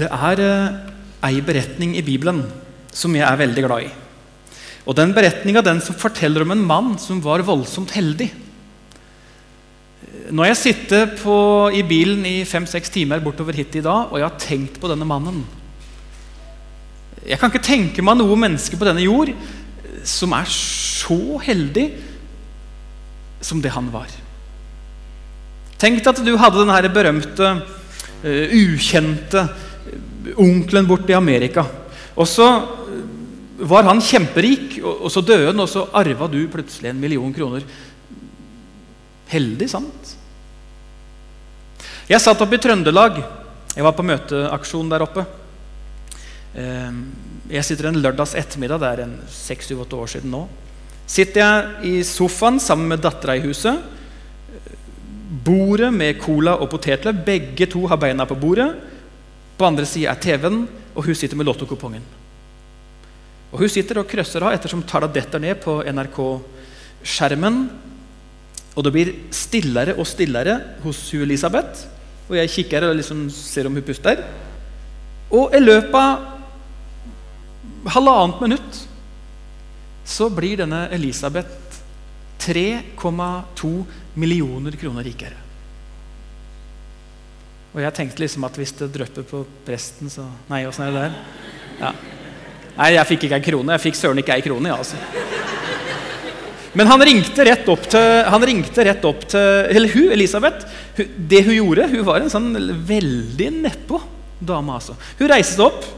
Det er eh, ei beretning i Bibelen som jeg er veldig glad i. Og Den beretninga forteller om en mann som var voldsomt heldig. Når jeg sitter på, i bilen i fem-seks timer bortover hit i dag, og jeg har tenkt på denne mannen Jeg kan ikke tenke meg noe menneske på denne jord som er så heldig som det han var. Tenk deg at du hadde den berømte, uh, ukjente onkelen borte i Amerika. Og så var han kjemperik, og, og så døde han, og så arva du plutselig en million kroner. Heldig, sant? Jeg satt oppe i Trøndelag. Jeg var på møteaksjon der oppe. Ehm, jeg sitter en lørdags ettermiddag, det er en seks-syv-åtte år siden nå. Sitter jeg i sofaen sammen med dattera i huset. Bordet med cola og potetløk. Begge to har beina på bordet. På andre sida er TV-en, og hun sitter med lottokupongen. Og Hun sitter og krøsser av ettersom tallene detter ned på NRK-skjermen. Og det blir stillere og stillere hos hun Elisabeth. Og jeg kikker og liksom ser om hun puster. Og i løpet av halvannet minutt så blir denne Elisabeth 3,2 millioner kroner rikere. Og jeg tenkte liksom at hvis det drypper på presten, så Nei, åssen er det der? Ja. Nei, jeg fikk ikke ei krone. Jeg fikk søren ikke ei krone, ja, altså. Men han ringte rett opp til, han ringte rett opp til Eller hun, Elisabeth, hun, det hun gjorde Hun var en sånn veldig nedpå dame. altså. Hun reiste seg opp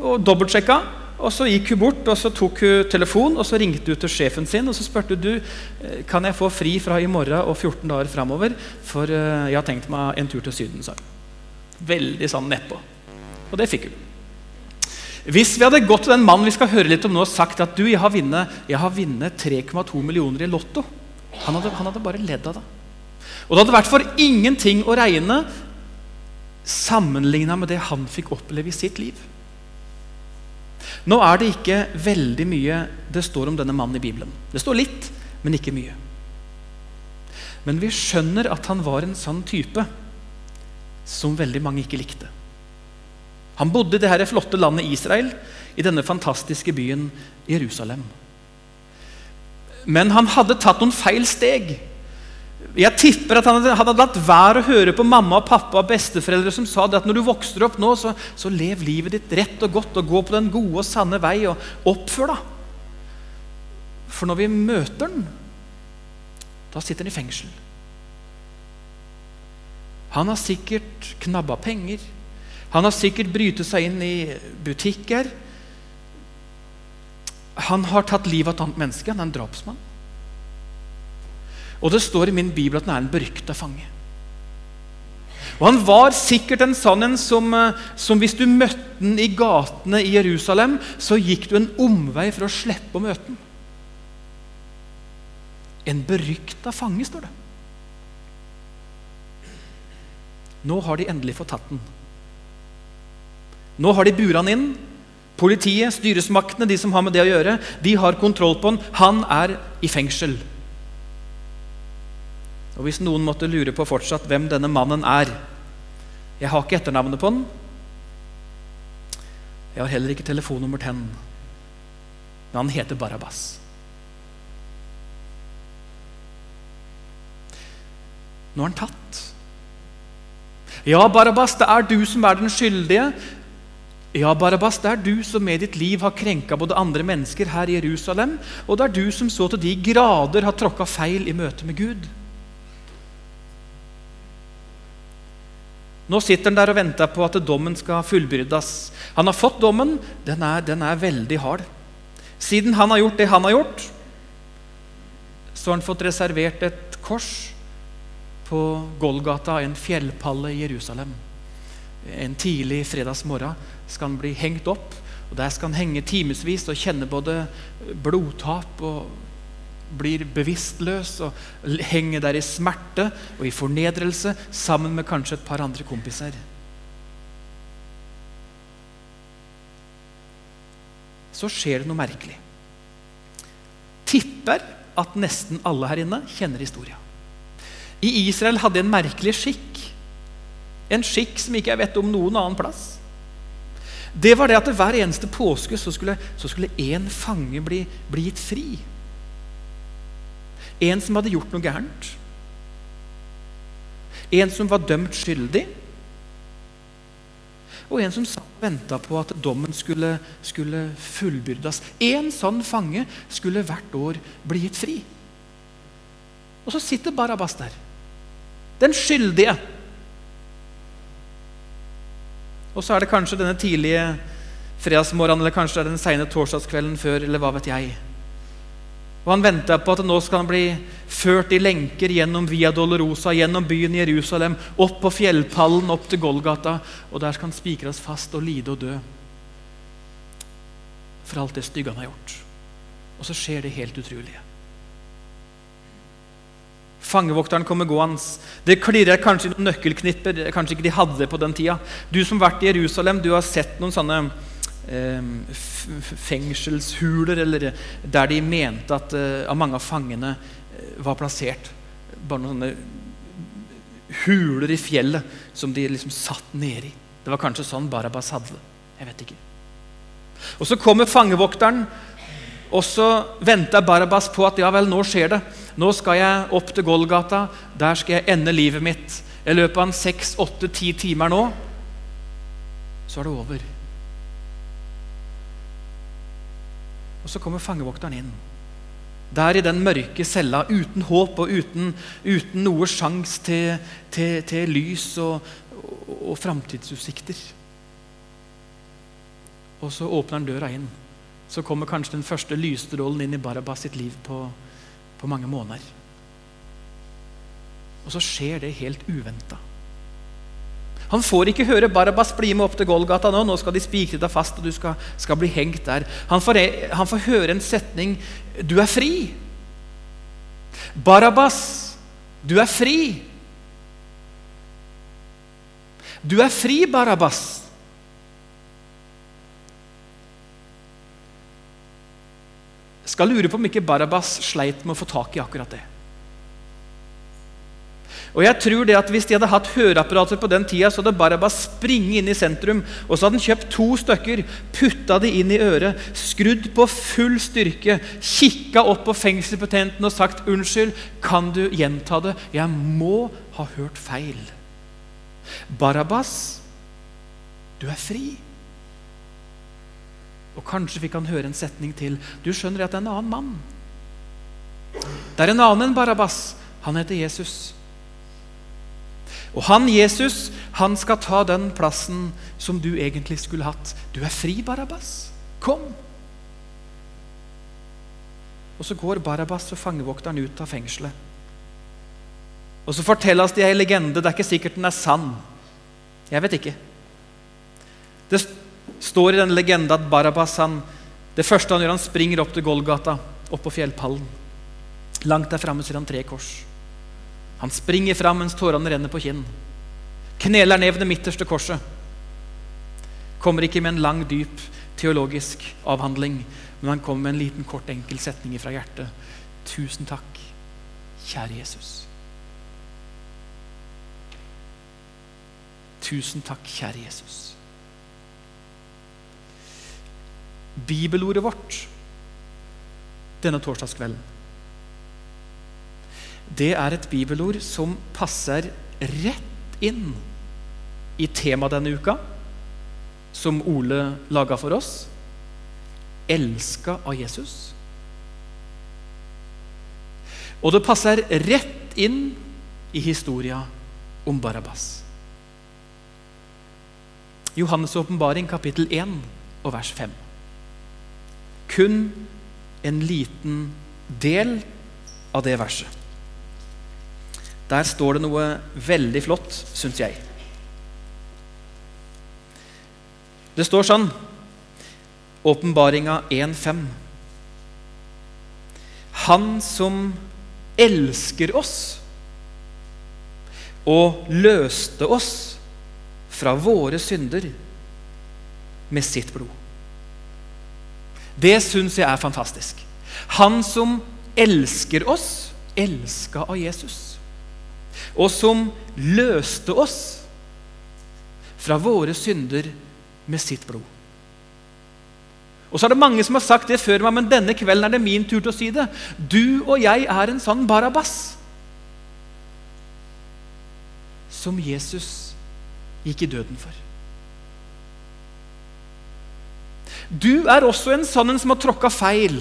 og dobbeltsjekka. Og Så gikk hun bort og så tok hun telefonen og så ringte hun til sjefen sin og så spurte du, eh, kan jeg få fri fra i morgen og 14 dager framover, for eh, jeg har tenkt meg en tur til Syden. sa Veldig sånn nedpå. Og det fikk hun. Hvis vi hadde gått til den mannen vi skal høre litt om nå og sagt at du, jeg har vunnet 3,2 millioner i Lotto han hadde, han hadde bare ledd av det. Og det hadde vært for ingenting å regne sammenligna med det han fikk oppleve i sitt liv. Nå er det ikke veldig mye det står om denne mannen i Bibelen. Det står litt, men ikke mye. Men vi skjønner at han var en sånn type som veldig mange ikke likte. Han bodde i det her flotte landet Israel, i denne fantastiske byen Jerusalem. Men han hadde tatt noen feil steg. Jeg tipper at han hadde, hadde latt være å høre på mamma og pappa og besteforeldre som sa at når du vokser opp nå, så, så lev livet ditt rett og godt og gå på den gode og sanne vei og oppfør deg. For når vi møter den, da sitter han i fengsel. Han har sikkert knabba penger. Han har sikkert brytet seg inn i butikker. Han har tatt livet av et annet menneske. Han er en drapsmann. Og det står i min bibel at han er en berykta fange. Og Han var sikkert en sann som, eh, som, hvis du møtte han i gatene i Jerusalem, så gikk du en omvei for å slippe å møte han. En berykta fange, står det. Nå har de endelig fått tatt den. Nå har de bura han inn. Politiet, styresmaktene, de som har med det å gjøre, de har kontroll på han. Han er i fengsel. Og Hvis noen måtte lure på fortsatt hvem denne mannen er Jeg har ikke etternavnet på den. Jeg har heller ikke telefonnummer til den. Men han heter Barabas. Nå er han tatt. Ja, Barabas, det er du som er den skyldige. Ja, Barabas, det er du som med ditt liv har krenka både andre mennesker her i Jerusalem, og det er du som så til de grader har tråkka feil i møte med Gud. Nå sitter han der og venter på at dommen skal fullbyrdes. Han har fått dommen. Den er, den er, veldig hard. Siden han har gjort det han har gjort, så har han fått reservert et kors på Golgata, en fjellpalle i Jerusalem. En tidlig fredagsmorgen skal han bli hengt opp. og Der skal han henge timevis og kjenne både blodtap og blir bevisstløs og henger der i smerte og i fornedrelse sammen med kanskje et par andre kompiser. Så skjer det noe merkelig. Tipper at nesten alle her inne kjenner historia. I Israel hadde en merkelig skikk. En skikk som ikke jeg vet om noen annen plass. Det var det at hver eneste påske så skulle én fange bli, bli gitt fri. En som hadde gjort noe gærent. En som var dømt skyldig. Og en som venta på at dommen skulle, skulle fullbyrdes. En sånn fange skulle hvert år bli gitt fri. Og så sitter Barabas der. Den skyldige. Og så er det kanskje denne tidlige fredagsmorgenen eller kanskje det er den sene torsdagskvelden før, eller hva vet jeg. Og Han venter på at nå skal han bli ført i lenker gjennom Via Dolorosa, gjennom byen Jerusalem, opp på fjellpallen, opp til Golgata. Og der skal han spikres fast og lide og dø for alt det stygge han har gjort. Og så skjer det helt utrolige. Fangevokteren kommer gående. Det klirrer kanskje i noen nøkkelknipper. Kanskje ikke de hadde det på den tida. Du som har vært i Jerusalem, du har sett noen sånne fengselshuler eller der de mente at eh, mange av fangene eh, var plassert. Bare noen sånne huler i fjellet som de liksom satt nedi. Det var kanskje sånn Barabas hadde det. Jeg vet ikke. Og Så kommer fangevokteren, og så venter Barabas på at ja vel, nå skjer det. Nå skal jeg opp til Golgata. Der skal jeg ende livet mitt. I løpet av seks, åtte, ti timer nå så er det over. Og så kommer fangevokteren inn. Der i den mørke cella, uten håp og uten, uten noe sjanse til, til, til, lys og, og, og framtidsutsikter. Og så åpner han døra inn. Så kommer kanskje den første lysstrålen inn i Barabas sitt liv på, på mange måneder. Og så skjer det helt uventa. Han får ikke høre Barabas bli med opp til Golgata nå. Nå skal de spikre deg fast, og du skal, skal bli hengt der. Han får, han får, høre en setning Du er fri. Barabas, du er fri. Du er fri, Barabas. skal lure på om ikke Barabas sleit med å få tak i akkurat det. Og jeg tror det at Hvis de hadde hatt høreapparater på den tida, så hadde Barabas springet inn i sentrum og så hadde han kjøpt to stykker, putta de inn i øret, skrudd på full styrke, kikka opp på fengselsbetjenten og sagt 'Unnskyld, kan du gjenta det? Jeg må ha hørt feil.' Barabas, du er fri. Og kanskje fikk han høre en setning til. Du skjønner at det er en annen mann. Det er en annen enn Barabas. Han heter Jesus. Og han Jesus han skal ta den plassen som du egentlig skulle hatt. Du er fri, Barabas. Kom! Og så går Barabas og fangevokteren ut av fengselet. Og så fortelles det ei legende. Det er ikke sikkert den er sann. Jeg vet ikke. Det står i den legenda at Barabas han, det første han gjør, han springer opp til Golgata, opp på fjellpallen. Langt der framme ser han tre kors. Han springer fram mens tårene renner på kinn. Kneler ned ved det midterste korset. Kommer ikke med en lang, dyp teologisk avhandling, men han kommer med en liten, kort, enkel setning fra hjertet. Tusen takk, kjære Jesus. Tusen takk, kjære Jesus. bibelordet vårt denne torsdagskvelden. Det er et bibelord som passer rett inn i temaet denne uka, som Ole laga for oss. Elska av Jesus. Og det passer rett inn i historia om Barabas. Johannes' åpenbaring, kapittel 1 og vers 5 kun en liten del av det verset. Der står det noe veldig flott, syns jeg. Det står sånn Åpenbaringa 1.5. Han som elsker oss og løste oss fra våre synder med sitt blod. Det syns jeg er fantastisk. Han som elsker oss, elska av Jesus. Og som løste oss fra våre synder med sitt blod. Og så er det mange som har sagt det før meg, men denne kvelden er det min tur til å si det. Du og jeg er en sånn Barabas som Jesus gikk i døden for. Du er også en sånn en som har tråkka feil,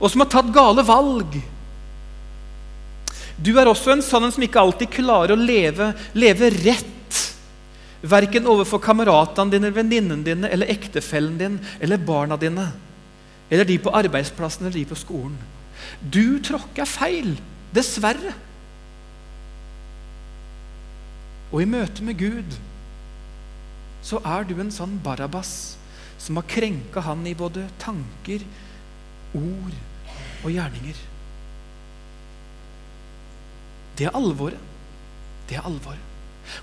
og som har tatt gale valg. Du er også en sånn en som ikke alltid klarer å leve, leve rett Verken overfor kameratene dine, venninnene dine, eller ektefellen din eller barna dine. Eller de på arbeidsplassen eller de på skolen. Du tråkker feil. Dessverre. Og i møte med Gud så er du en sånn Barabas som har krenka han i både tanker, ord og gjerninger. Det er alvoret. Det er alvoret.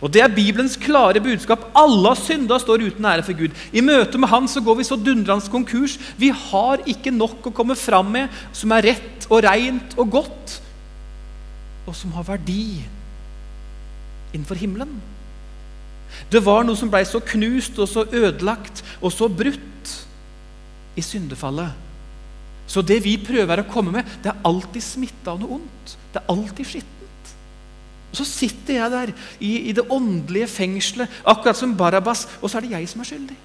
Og Det er Bibelens klare budskap. Alle har synda står uten ære for Gud. I møte med Han så går vi så dundrende konkurs. Vi har ikke nok å komme fram med som er rett og reint og godt, og som har verdi innenfor himmelen. Det var noe som blei så knust og så ødelagt og så brutt i syndefallet. Så det vi prøver å komme med, det er alltid smitta av noe ondt. Det er alltid skitt. Og Så sitter jeg der i, i, det åndelige fengselet, akkurat som Barabas, og så er det jeg som er skyldig.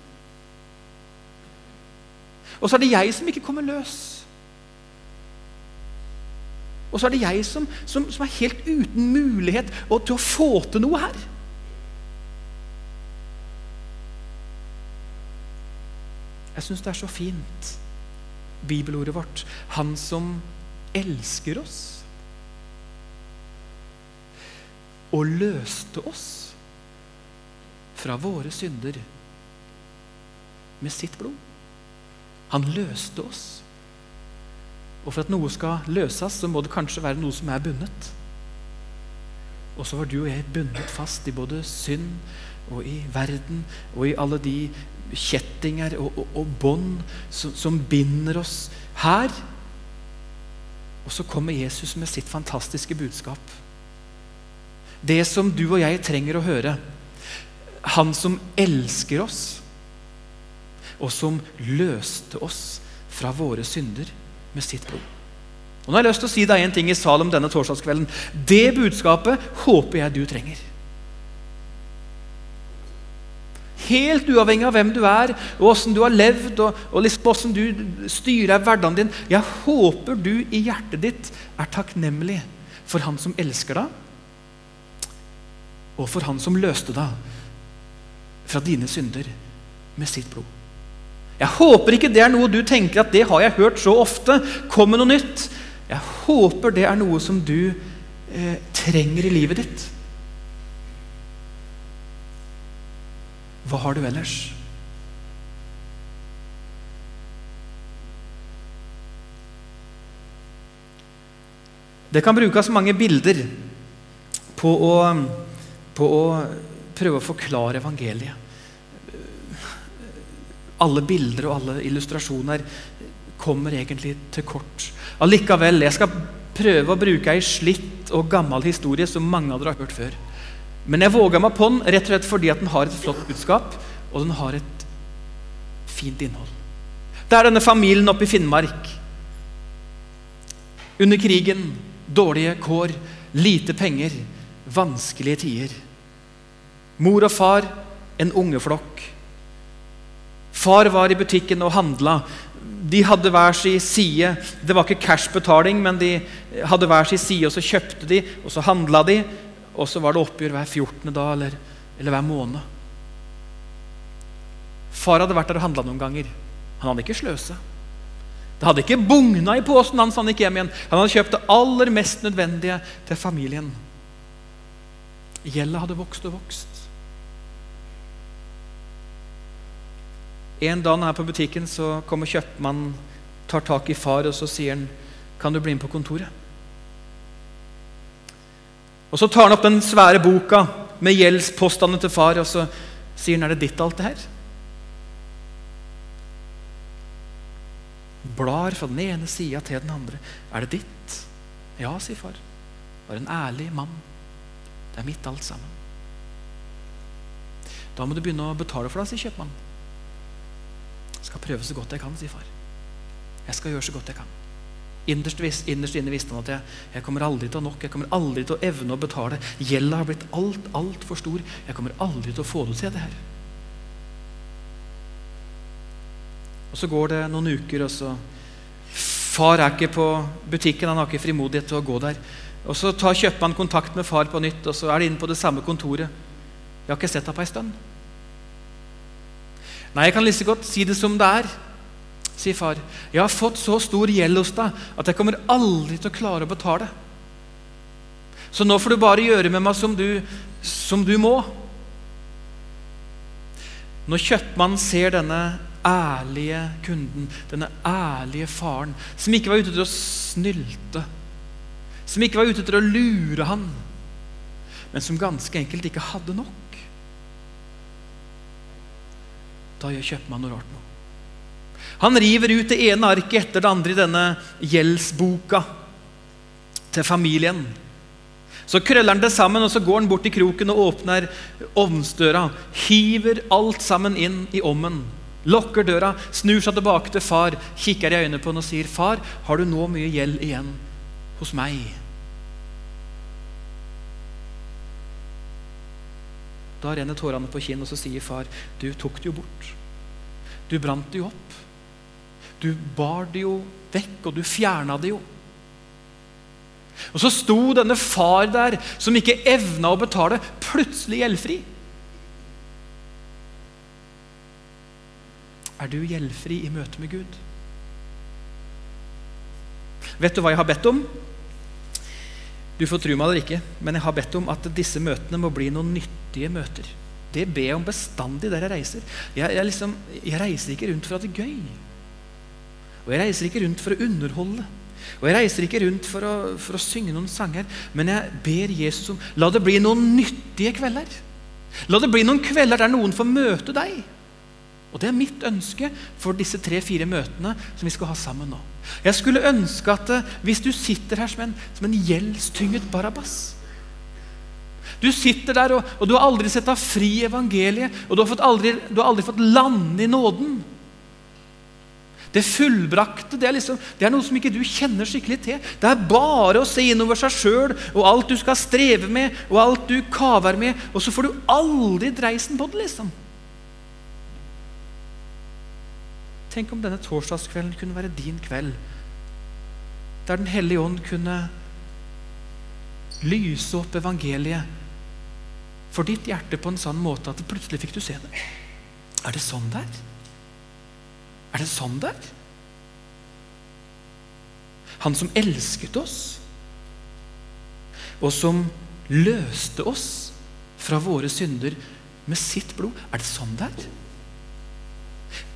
Og så er det jeg som ikke kommer løs. Og så er det jeg som, som, som er helt uten mulighet til å få til noe her. Jeg syns det er så fint, bibelordet vårt. Han som elsker oss og løste oss fra våre synder med sitt blod. Han løste oss. Og for at noe skal løses, så må det kanskje være noe som er bundet. Og så var du og jeg bundet fast i både synd og i verden og i alle de kjettinger og, og, og bånd som, som binder oss her. Og så kommer Jesus med sitt fantastiske budskap. Det som du og jeg trenger å høre. Han som elsker oss, og som løste oss fra våre synder med sitt blod. Og nå har jeg lyst til å si deg en ting i Salem denne torsdagskvelden. Det budskapet håper jeg du trenger. Helt uavhengig av hvem du er, og åssen du har levd, og, og liksom åssen du styrer hverdagen din. Jeg håper du i hjertet ditt er takknemlig for Han som elsker deg, og for Han som løste deg fra dine synder med sitt blod. Jeg håper ikke det er noe du tenker at det har jeg hørt så ofte. Kom med noe nytt. Jeg håper det er noe som du eh, trenger i livet ditt. Hva har du ellers? Det kan brukes mange bilder på å på å prøve å forklare evangeliet. Alle bilder og alle illustrasjoner kommer egentlig til kort. Allikevel, jeg skal prøve å bruke ei slitt og gammel historie som mange av dere har hørt før. Men jeg våger meg på den rett og slett fordi at den har et flott budskap, og den har et fint innhold. Det er denne familien oppe i Finnmark. Under krigen, dårlige kår, lite penger, vanskelige tider. Mor og far, en ungeflokk. Far var i butikken og handla. De hadde hver sin side. Det var ikke cash-betaling, men de hadde hver sin side, og så kjøpte de, og så handla de, og så var det oppgjør hver 14. dag eller, eller hver måned. Far hadde vært der og handla noen ganger. Han hadde ikke sløsa. Det hadde ikke bugna i posen hans han gikk hjem igjen. Han hadde kjøpt det aller mest nødvendige til familien. Gjelda hadde vokst og vokst. En dag jeg er på butikken, så kommer kjøpmannen, tar tak i far, og så sier han, 'Kan du bli med på kontoret?' Og Så tar han opp den svære boka med gjeldspåstandene til far, og så sier han, 'Er det ditt, alt det her?' Blar fra den ene sida til den andre. 'Er det ditt?' 'Ja', sier far. 'Var en ærlig mann. Det er mitt, alt sammen'. Da må du begynne å betale for deg, sier kjøpmannen. Jeg skal prøve så godt jeg kan, sier far. Jeg skal gjøre så godt jeg kan. Innerst, innerst inne visste han at jeg, jeg, kommer aldri til å nok, jeg kommer aldri til å evne å betale. Gjelda har blitt alt, altfor stor. Jeg kommer aldri til å få det til det her. Og Så går det noen uker, og så Far er ikke på butikken, han har ikke frimodighet til å gå der. Og Så tar kjøpmannen kontakt med far på nytt, og så er de inne på det samme kontoret. 'Jeg har ikke sett deg på ei stund.' Nei, jeg kan like godt si det som det er sier far. 'Jeg har fått så stor gjeld hos deg at jeg kommer aldri til å klare å betale.' 'Så nå får du bare gjøre med meg som du, som du må.' Når kjøpmannen ser denne ærlige kunden, denne ærlige faren, som ikke var ute til å snylte, som ikke var ute til å lure han, men som ganske enkelt ikke hadde nok Da gjør kjøpmannen noe rart nå. Han river ut det ene arket etter det andre i denne gjeldsboka til familien. Så krøller han det sammen, og så går han bort i kroken og åpner ovnsdøra. Hiver alt sammen inn i ommen. Lukker døra, snur seg tilbake til far, kikker i øynene på han og sier, 'Far, har du nå mye gjeld igjen hos meg?' Da renner tårene på kinn, og så sier far, 'Du tok det jo bort. Du brant det jo opp.' Du bar det jo vekk, og du fjerna det jo. Og så sto denne far der som ikke evna å betale, plutselig gjeldfri. Er du gjeldfri i møte med Gud? Vet du hva jeg har bedt om? Du får tro meg eller ikke, men jeg har bedt om at disse møtene må bli noen nyttige møter. Det ber jeg om bestandig der jeg reiser. Jeg, jeg, liksom, jeg reiser ikke rundt for at det er gøy. Og jeg reiser ikke rundt for å underholde. Og jeg reiser ikke rundt for å, for å synge noen sanger, men jeg ber Jesus om La det bli noen nyttige kvelder. La det bli noen kvelder der noen får møte deg. Og Det er mitt ønske for disse tre-fire møtene som vi skal ha sammen nå. Jeg skulle ønske at eh, hvis du sitter her som en, som en gjeldstynget Barabas Du sitter der, og, og, du har aldri sett deg fri evangeliet, og du har, aldri, du har aldri fått lande i nåden. Det fullbrakte det er, liksom, det er noe som ikke du kjenner skikkelig til. Det er bare å se innover seg sjøl og alt du skal streve med, og alt du kaver med, og så får du aldri dreisen på det, liksom. Tenk om denne torsdagskvelden kunne være din kveld, der Den hellige ånd kunne lyse opp evangeliet for ditt hjerte på en sånn måte at plutselig fikk du se det. Er det sånn det er? Er det sånn det er? Han som elsket oss, og som løste oss fra våre synder med sitt blod. Er det sånn det er?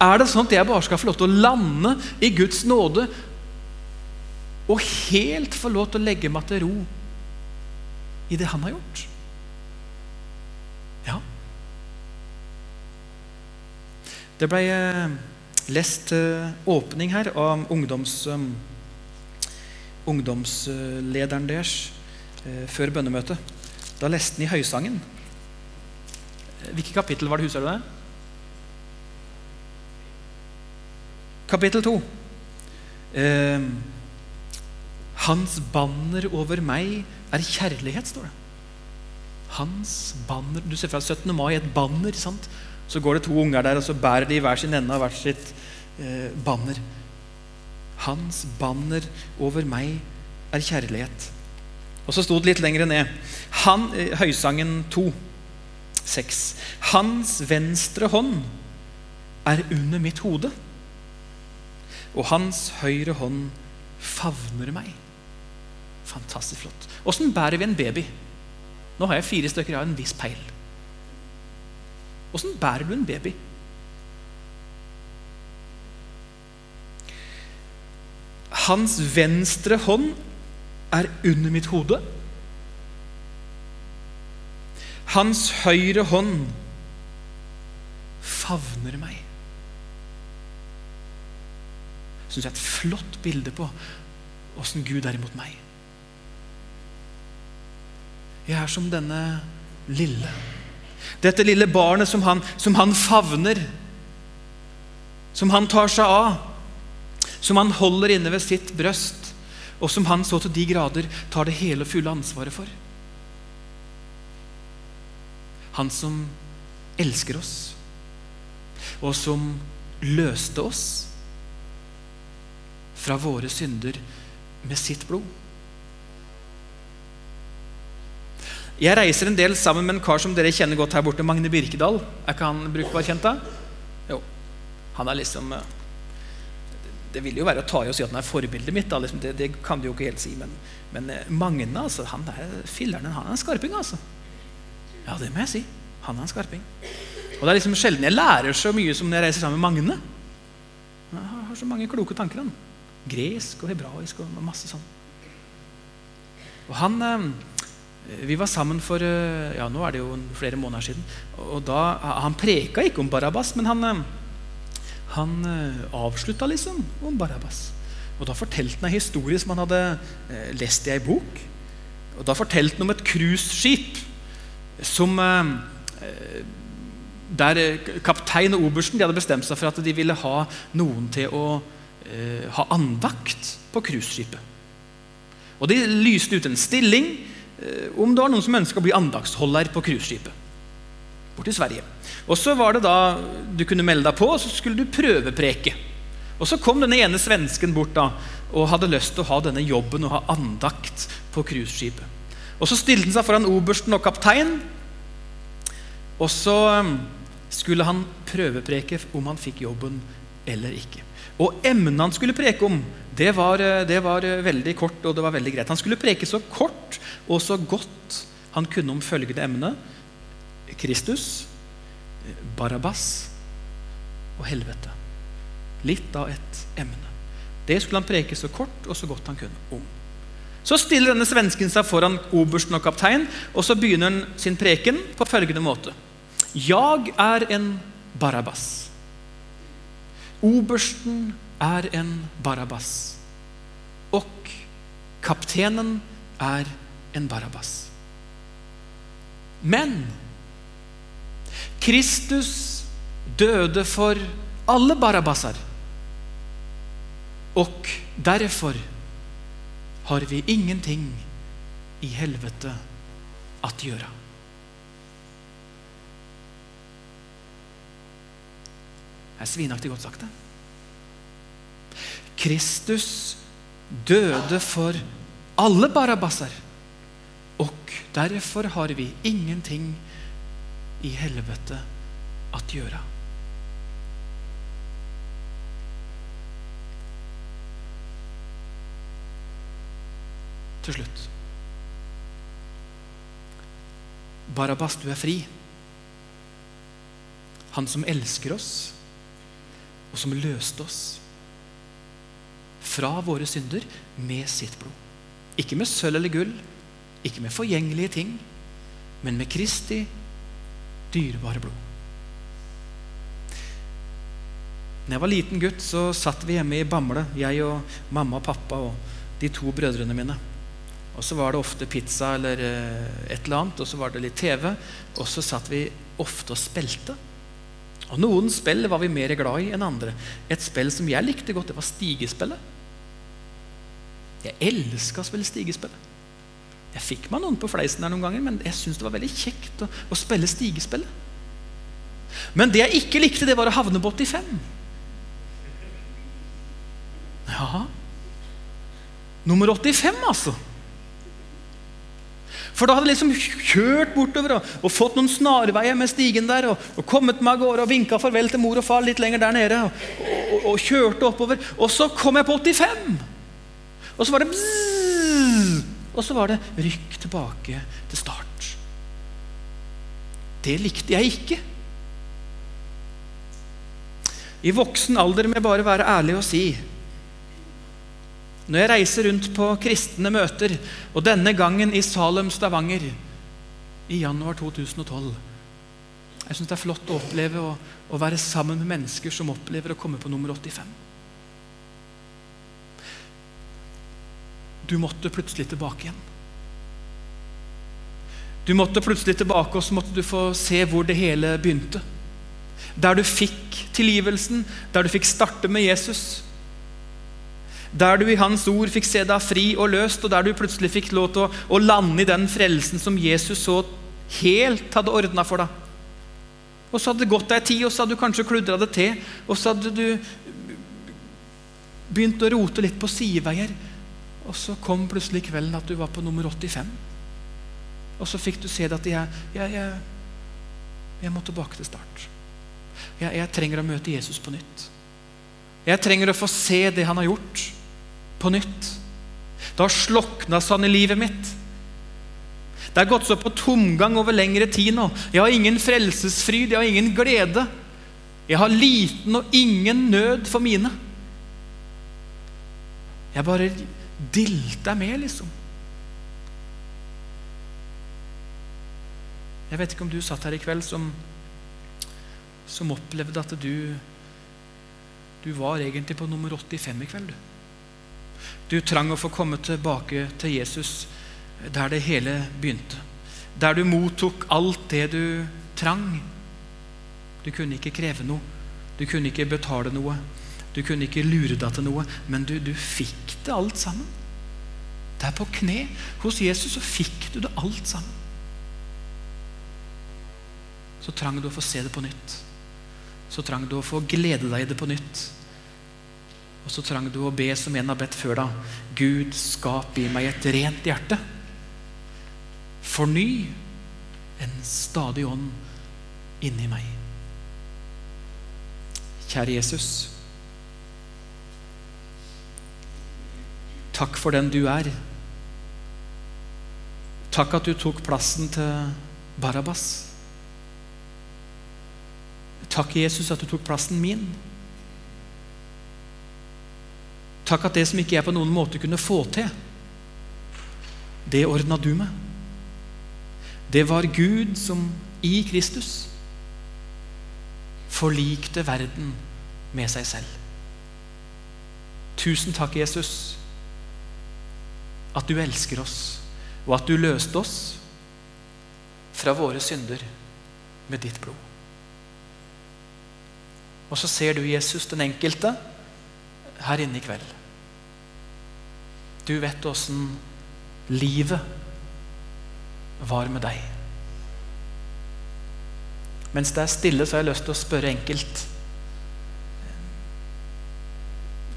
Er det sånn at jeg bare skal få lov til å lande i Guds nåde og helt få lov til å legge meg til ro i det han har gjort? Ja. Det ble eh, lest uh, åpning her av ungdoms, um, ungdomslederen deres før bønnemøtet. Da leste han i Høysangen. Hvilket kapittel var det? Husker du det? Kapittel 2. Eh, hans banner over meg er kjærlighet, står det. Hans banner Du ser fra 17. mai et banner. sant? Så går det to unger der, og så bærer de hver sin ende av hvert sitt eh, banner. Hans banner over meg er kjærlighet. Og så sto det litt lenger ned. Han, eh, Høysangen 2, 6. Hans venstre hånd er under mitt hode, og hans høyre hånd favner meg. Fantastisk flott. Åssen bærer vi en baby? Nå har jeg fire stykker, jeg har en viss peil. Åssen bærer du en baby? Hans venstre hånd er under mitt hode. Hans høyre hånd favner meg. Syns jeg er et flott bilde på åssen Gud er imot meg. Jeg er som denne lille. Dette lille barnet som han, som han favner, som han tar seg av, som han holder inne ved sitt brøst, og som han så til de grader tar det hele og fulle ansvaret for. Han som elsker oss, og som løste oss fra våre synder med sitt blod. Jeg reiser en del sammen med en kar som dere kjenner godt her borte, Magne Birkedal. Er ikke han brukbar kjent, da? Jo. Han er liksom eh, Det vil jo være å ta i og si at han er forbildet mitt. Liksom, det, det, kan du jo ikke helt si. Men, men eh, Magne, altså, han er filleren, han er en skarping, altså. Ja, det må jeg si. Han er en skarping. Og det er liksom sjelden jeg lærer så mye som når jeg reiser sammen med Magne. Han har så mange kloke tanker. han. Gresk og hebraisk og masse sånn. Og han eh, vi var sammen for eh, ja, nå er det jo flere måneder siden. og da, Han preka ikke om Barabas, men han, eh, han avslutta liksom om Barabas. Og Da fortalte han en historie som han hadde lest i ei bok. Og Da fortalte han om et cruiseskip som der kaptein og obersten de hadde bestemt seg for at de ville ha noen til å ha andakt på cruiseskipet. Og De lyste ut en stilling Eh, om det var noen som ønska å bli andaktsholder på cruiseskipet. Bort til Sverige. Og så var det da Du kunne melde deg på, og så skulle du prøvepreke. Og Så kom denne ene svensken bort da, og hadde lyst til å ha denne jobben og ha andakt på cruiseskipet. Og Så stilte han seg foran obersten og kaptein, og så um, skulle han prøvepreke om han fikk jobben eller ikke. Og emnet han skulle preke om, det var, eh, det var, eh, veldig kort og det var veldig greit. Han skulle preke så kort og så godt han kunne om følgende emne Kristus, Barabas og helvete. Litt av et emne. Det skulle han preke så kort og så godt han kunne om. Så stiller denne svensken seg foran obersten og kaptein, og så begynner han sin preken på følgende måte. Jeg er en Barabas. Obersten er en Barabas. Og kapteinen er en Barabas. Men Kristus døde for alle Barabbaser, Og derfor har vi ingenting i helvete at gjøre. Er svinaktig godt sagt, det. Kristus døde for alle barabasser. Og derfor har vi ingenting i helvete at gjøre. Til slutt Barabas, du er fri. Han som elsker oss og som løste oss fra våre synder med sitt blod. Ikke med sølv eller gull, ikke med forgjengelige ting, men med Kristi dyrebare blod. Når jeg var liten gutt, så satt vi hjemme i Bamble, jeg og mamma og pappa og de to brødrene mine. Og så var det ofte pizza eller eh, et eller annet, og så var det litt TV. Og så satt vi ofte og spilte. Og Noen spill var vi mer glad i enn andre. Et spill som jeg likte godt, det var stigespillet. Jeg elska å spille stigespillet. Jeg fikk meg noen på fleisen her noen ganger, men jeg syntes det var veldig kjekt å, å spille stigespillet. Men det jeg ikke likte, det var å havne på 85. Ja Nummer 85, altså. For da hadde jeg liksom kjørt bortover og, og fått noen snarveier med stigen der. Og, og kommet meg av gårde og vinka farvel til mor og far litt lenger der nede. Og, og, kjørte oppover. Og så kom jeg på 85! Og så var det bzzz, Og så var det rykk tilbake til start. Det likte jeg ikke. I voksen alder jeg bare være ærlig og si når jeg reiser rundt på kristne møter, og denne gangen i Salem, Stavanger, i januar 2012 Jeg syns det er flott å oppleve å, å, være sammen med mennesker som opplever å komme på nummer 85. Du måtte plutselig tilbake igjen. Du måtte plutselig tilbake, og så måtte du få se hvor det hele begynte. Der du fikk tilgivelsen, der du fikk starte med Jesus. Der du i Hans ord fikk se deg fri og løst, og der du plutselig fikk lov til å, å lande i den frelsen som Jesus så helt hadde ordna for deg. Og så hadde det gått ei tid, og så hadde du kanskje kludra det til. Og så hadde du begynt å rote litt på sideveier. Og så kom plutselig kvelden at du var på nummer 85. Og så fikk du se det at jeg, jeg, jeg, jeg må tilbake til start. Jeg, jeg trenger å møte Jesus på nytt. Jeg trenger å få se det han har gjort på nytt. Det har slokna sånn i livet mitt. Det har gått så på tomgang over lengre tid nå. Jeg har ingen frelsesfryd, jeg har ingen glede. Jeg har liten og ingen nød for mine. Jeg bare dilter med, liksom. Jeg vet ikke om du satt her i kveld som, som opplevde at du du var egentlig på nummer 85 i kveld. Du. Du trang å få komme tilbake til Jesus der det hele begynte. Der du mottok alt det du trang. Du kunne ikke kreve noe. Du kunne ikke betale noe. Du kunne ikke lure deg til noe. Men du, du fikk det alt sammen. Der på kne hos Jesus så fikk du det alt sammen. Så trang du å få se det på nytt. Så trang du å få glede deg i det på nytt. Og så trang du å be som en har bedt før deg. Gud, skap i meg et rent hjerte. Forny en stadig ånd inni meg. Kjære Jesus. Takk for den du er. Takk at du tok plassen til Barabas. Takk, Jesus, at du tok plassen min. Takk at det som ikke jeg på noen måte kunne få til, det ordna du med. Det var Gud som i Kristus forlikte verden med seg selv. Tusen takk, Jesus, at du elsker oss, og at du løste oss fra våre synder med ditt blod. Og så ser du Jesus, den enkelte, her inne i kveld. Du vet åssen livet var med deg. Mens det er stille, så har jeg lyst til å spørre enkelt.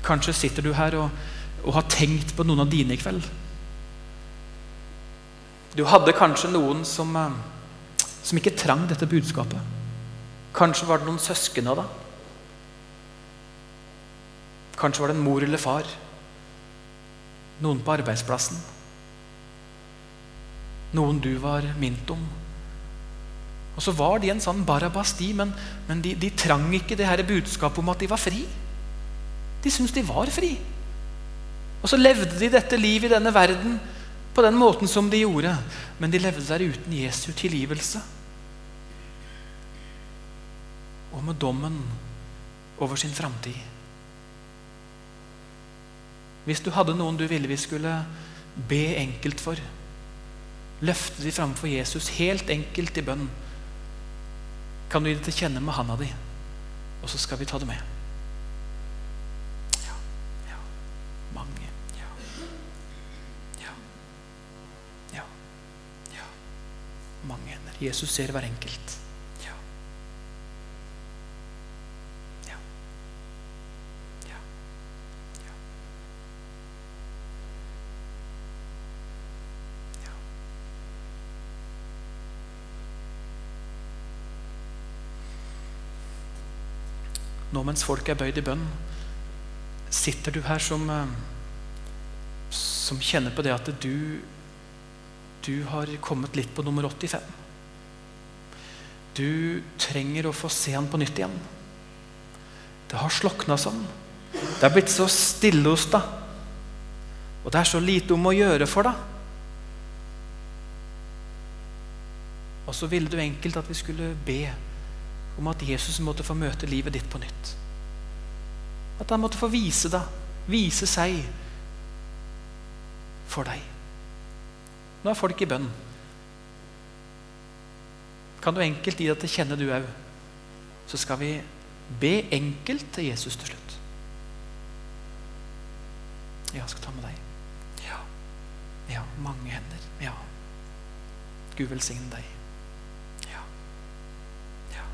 Kanskje sitter du her og, og har tenkt på noen av dine i kveld. Du hadde kanskje noen som, eh, som ikke trang dette budskapet. Kanskje var det noen søsken av deg. Kanskje var det en mor eller far noen på arbeidsplassen. Noen du var mint om. Og så var de en sånn Barabas, de, men, men de, de, trang ikke det her budskapet om at de var fri. De syntes de var fri. Og så levde de dette livet i denne verden på den måten som de gjorde. Men de levde der uten Jesu tilgivelse. Og med dommen over sin framtid. Hvis du hadde noen du ville vi skulle be enkelt for, løfte de framfor Jesus helt enkelt i bønn, kan du gi det til kjenne med handa di, og så skal vi ta det med. Ja, ja, mange, ja. Ja, ja. Mange. Jesus ser hver enkelt. Nå mens folk er bøyd i bønn, sitter du her som, eh, som kjenner på det at du, du har kommet litt på nummer 85. Du trenger å få se han på nytt igjen. Det har slokna sånn. Det er blitt så stille hos deg. Og det er så lite om å gjøre for deg. Og så ville du enkelt at vi skulle be om at Jesus måtte få møte livet ditt på nytt. At han måtte få vise deg, vise seg for deg. Nå er folk i bønn. kan du enkelt gi deg til kjenne, du òg. Så skal vi be enkelt til Jesus til slutt. Ja, jeg skal ta med deg. Ja. Ja, mange hender. Ja. Gud velsigne deg. Ja. Ja.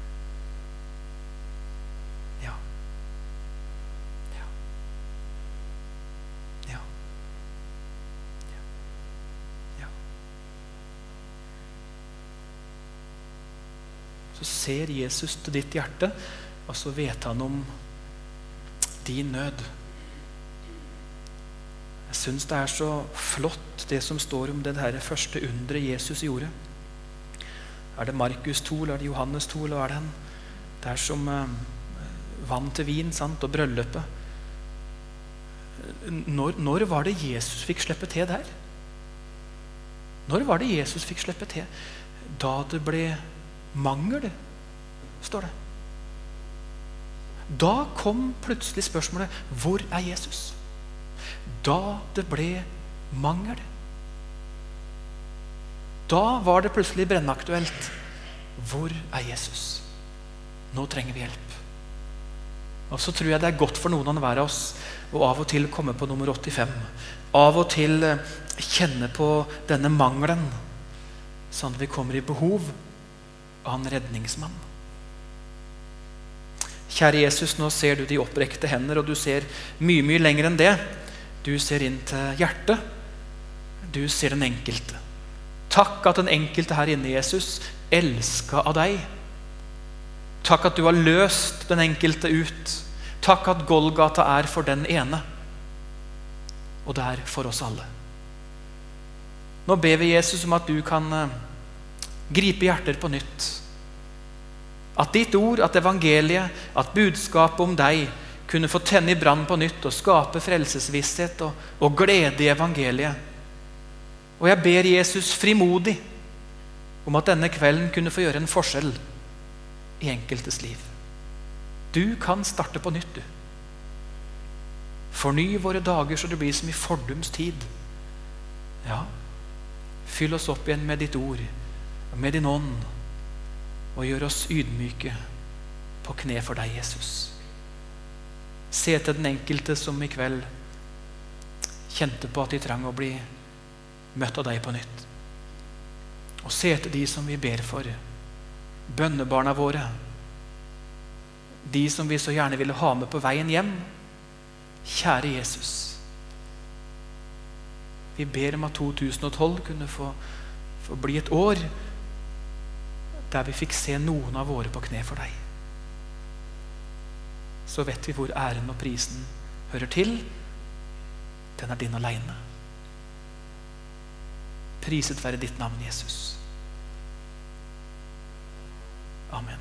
Ja. Ja. Ja. Ja. Så ser Jesus til ditt hjerte, og så vet han om din nød. Jeg syns det er så flott, det som står om det første underet Jesus gjorde. Er det Markus 2 eller er det Johannes 2? eller er Det? Det er som eh, vann til vin sant? og bryllupet. Når, når var det Jesus fikk slippe til der? Når var det Jesus fikk slippe til? Da det ble mangel, står det. Da kom plutselig spørsmålet hvor er Jesus? da det ble mangel. Da var det plutselig brennaktuelt. Hvor er Jesus? Nå trenger vi hjelp. Og så tror jeg det er godt for noen av hver av oss å av og til komme på nummer 85. Av og til eh, kjenne på denne mangelen, sånn at vi kommer i behov av en redningsmann. Kjære Jesus, nå ser du de opprekte hender, og du ser mye, mye lenger enn det. Du ser inn til hjertet. Du ser den enkelte. Takk at den enkelte her inne, Jesus, elska av deg. Takk at du har løst den enkelte ut. Takk at Golgata er for den ene. Og det er for oss alle. Nå ber vi Jesus om at du kan eh, gripe hjerter på nytt. At ditt ord, at evangeliet, at budskapet om deg kunne få tenne i brann på nytt og skape frelsesvisshet og, og glede i evangeliet. Og jeg ber Jesus frimodig om at denne kvelden kunne få gjøre en forskjell i enkeltes liv. Du kan starte på nytt, du. Forny våre dager så det blir som i fordums tid. Ja, fyll oss opp igjen med ditt ord, og med din ånd, og gjør oss ydmyke på kne for deg, Jesus. Se til den enkelte som i kveld kjente på at de trang å bli møtt av deg på nytt. Og se til de som vi ber for, bønnebarna våre. De som vi så gjerne ville ha med på veien hjem. Kjære Jesus. Vi ber om at 2012 kunne få, få bli et år der vi fikk se noen av våre på kne for deg så vet vi hvor æren og prisen hører til. Den er din aleine. Priset være ditt navn, Jesus. Amen.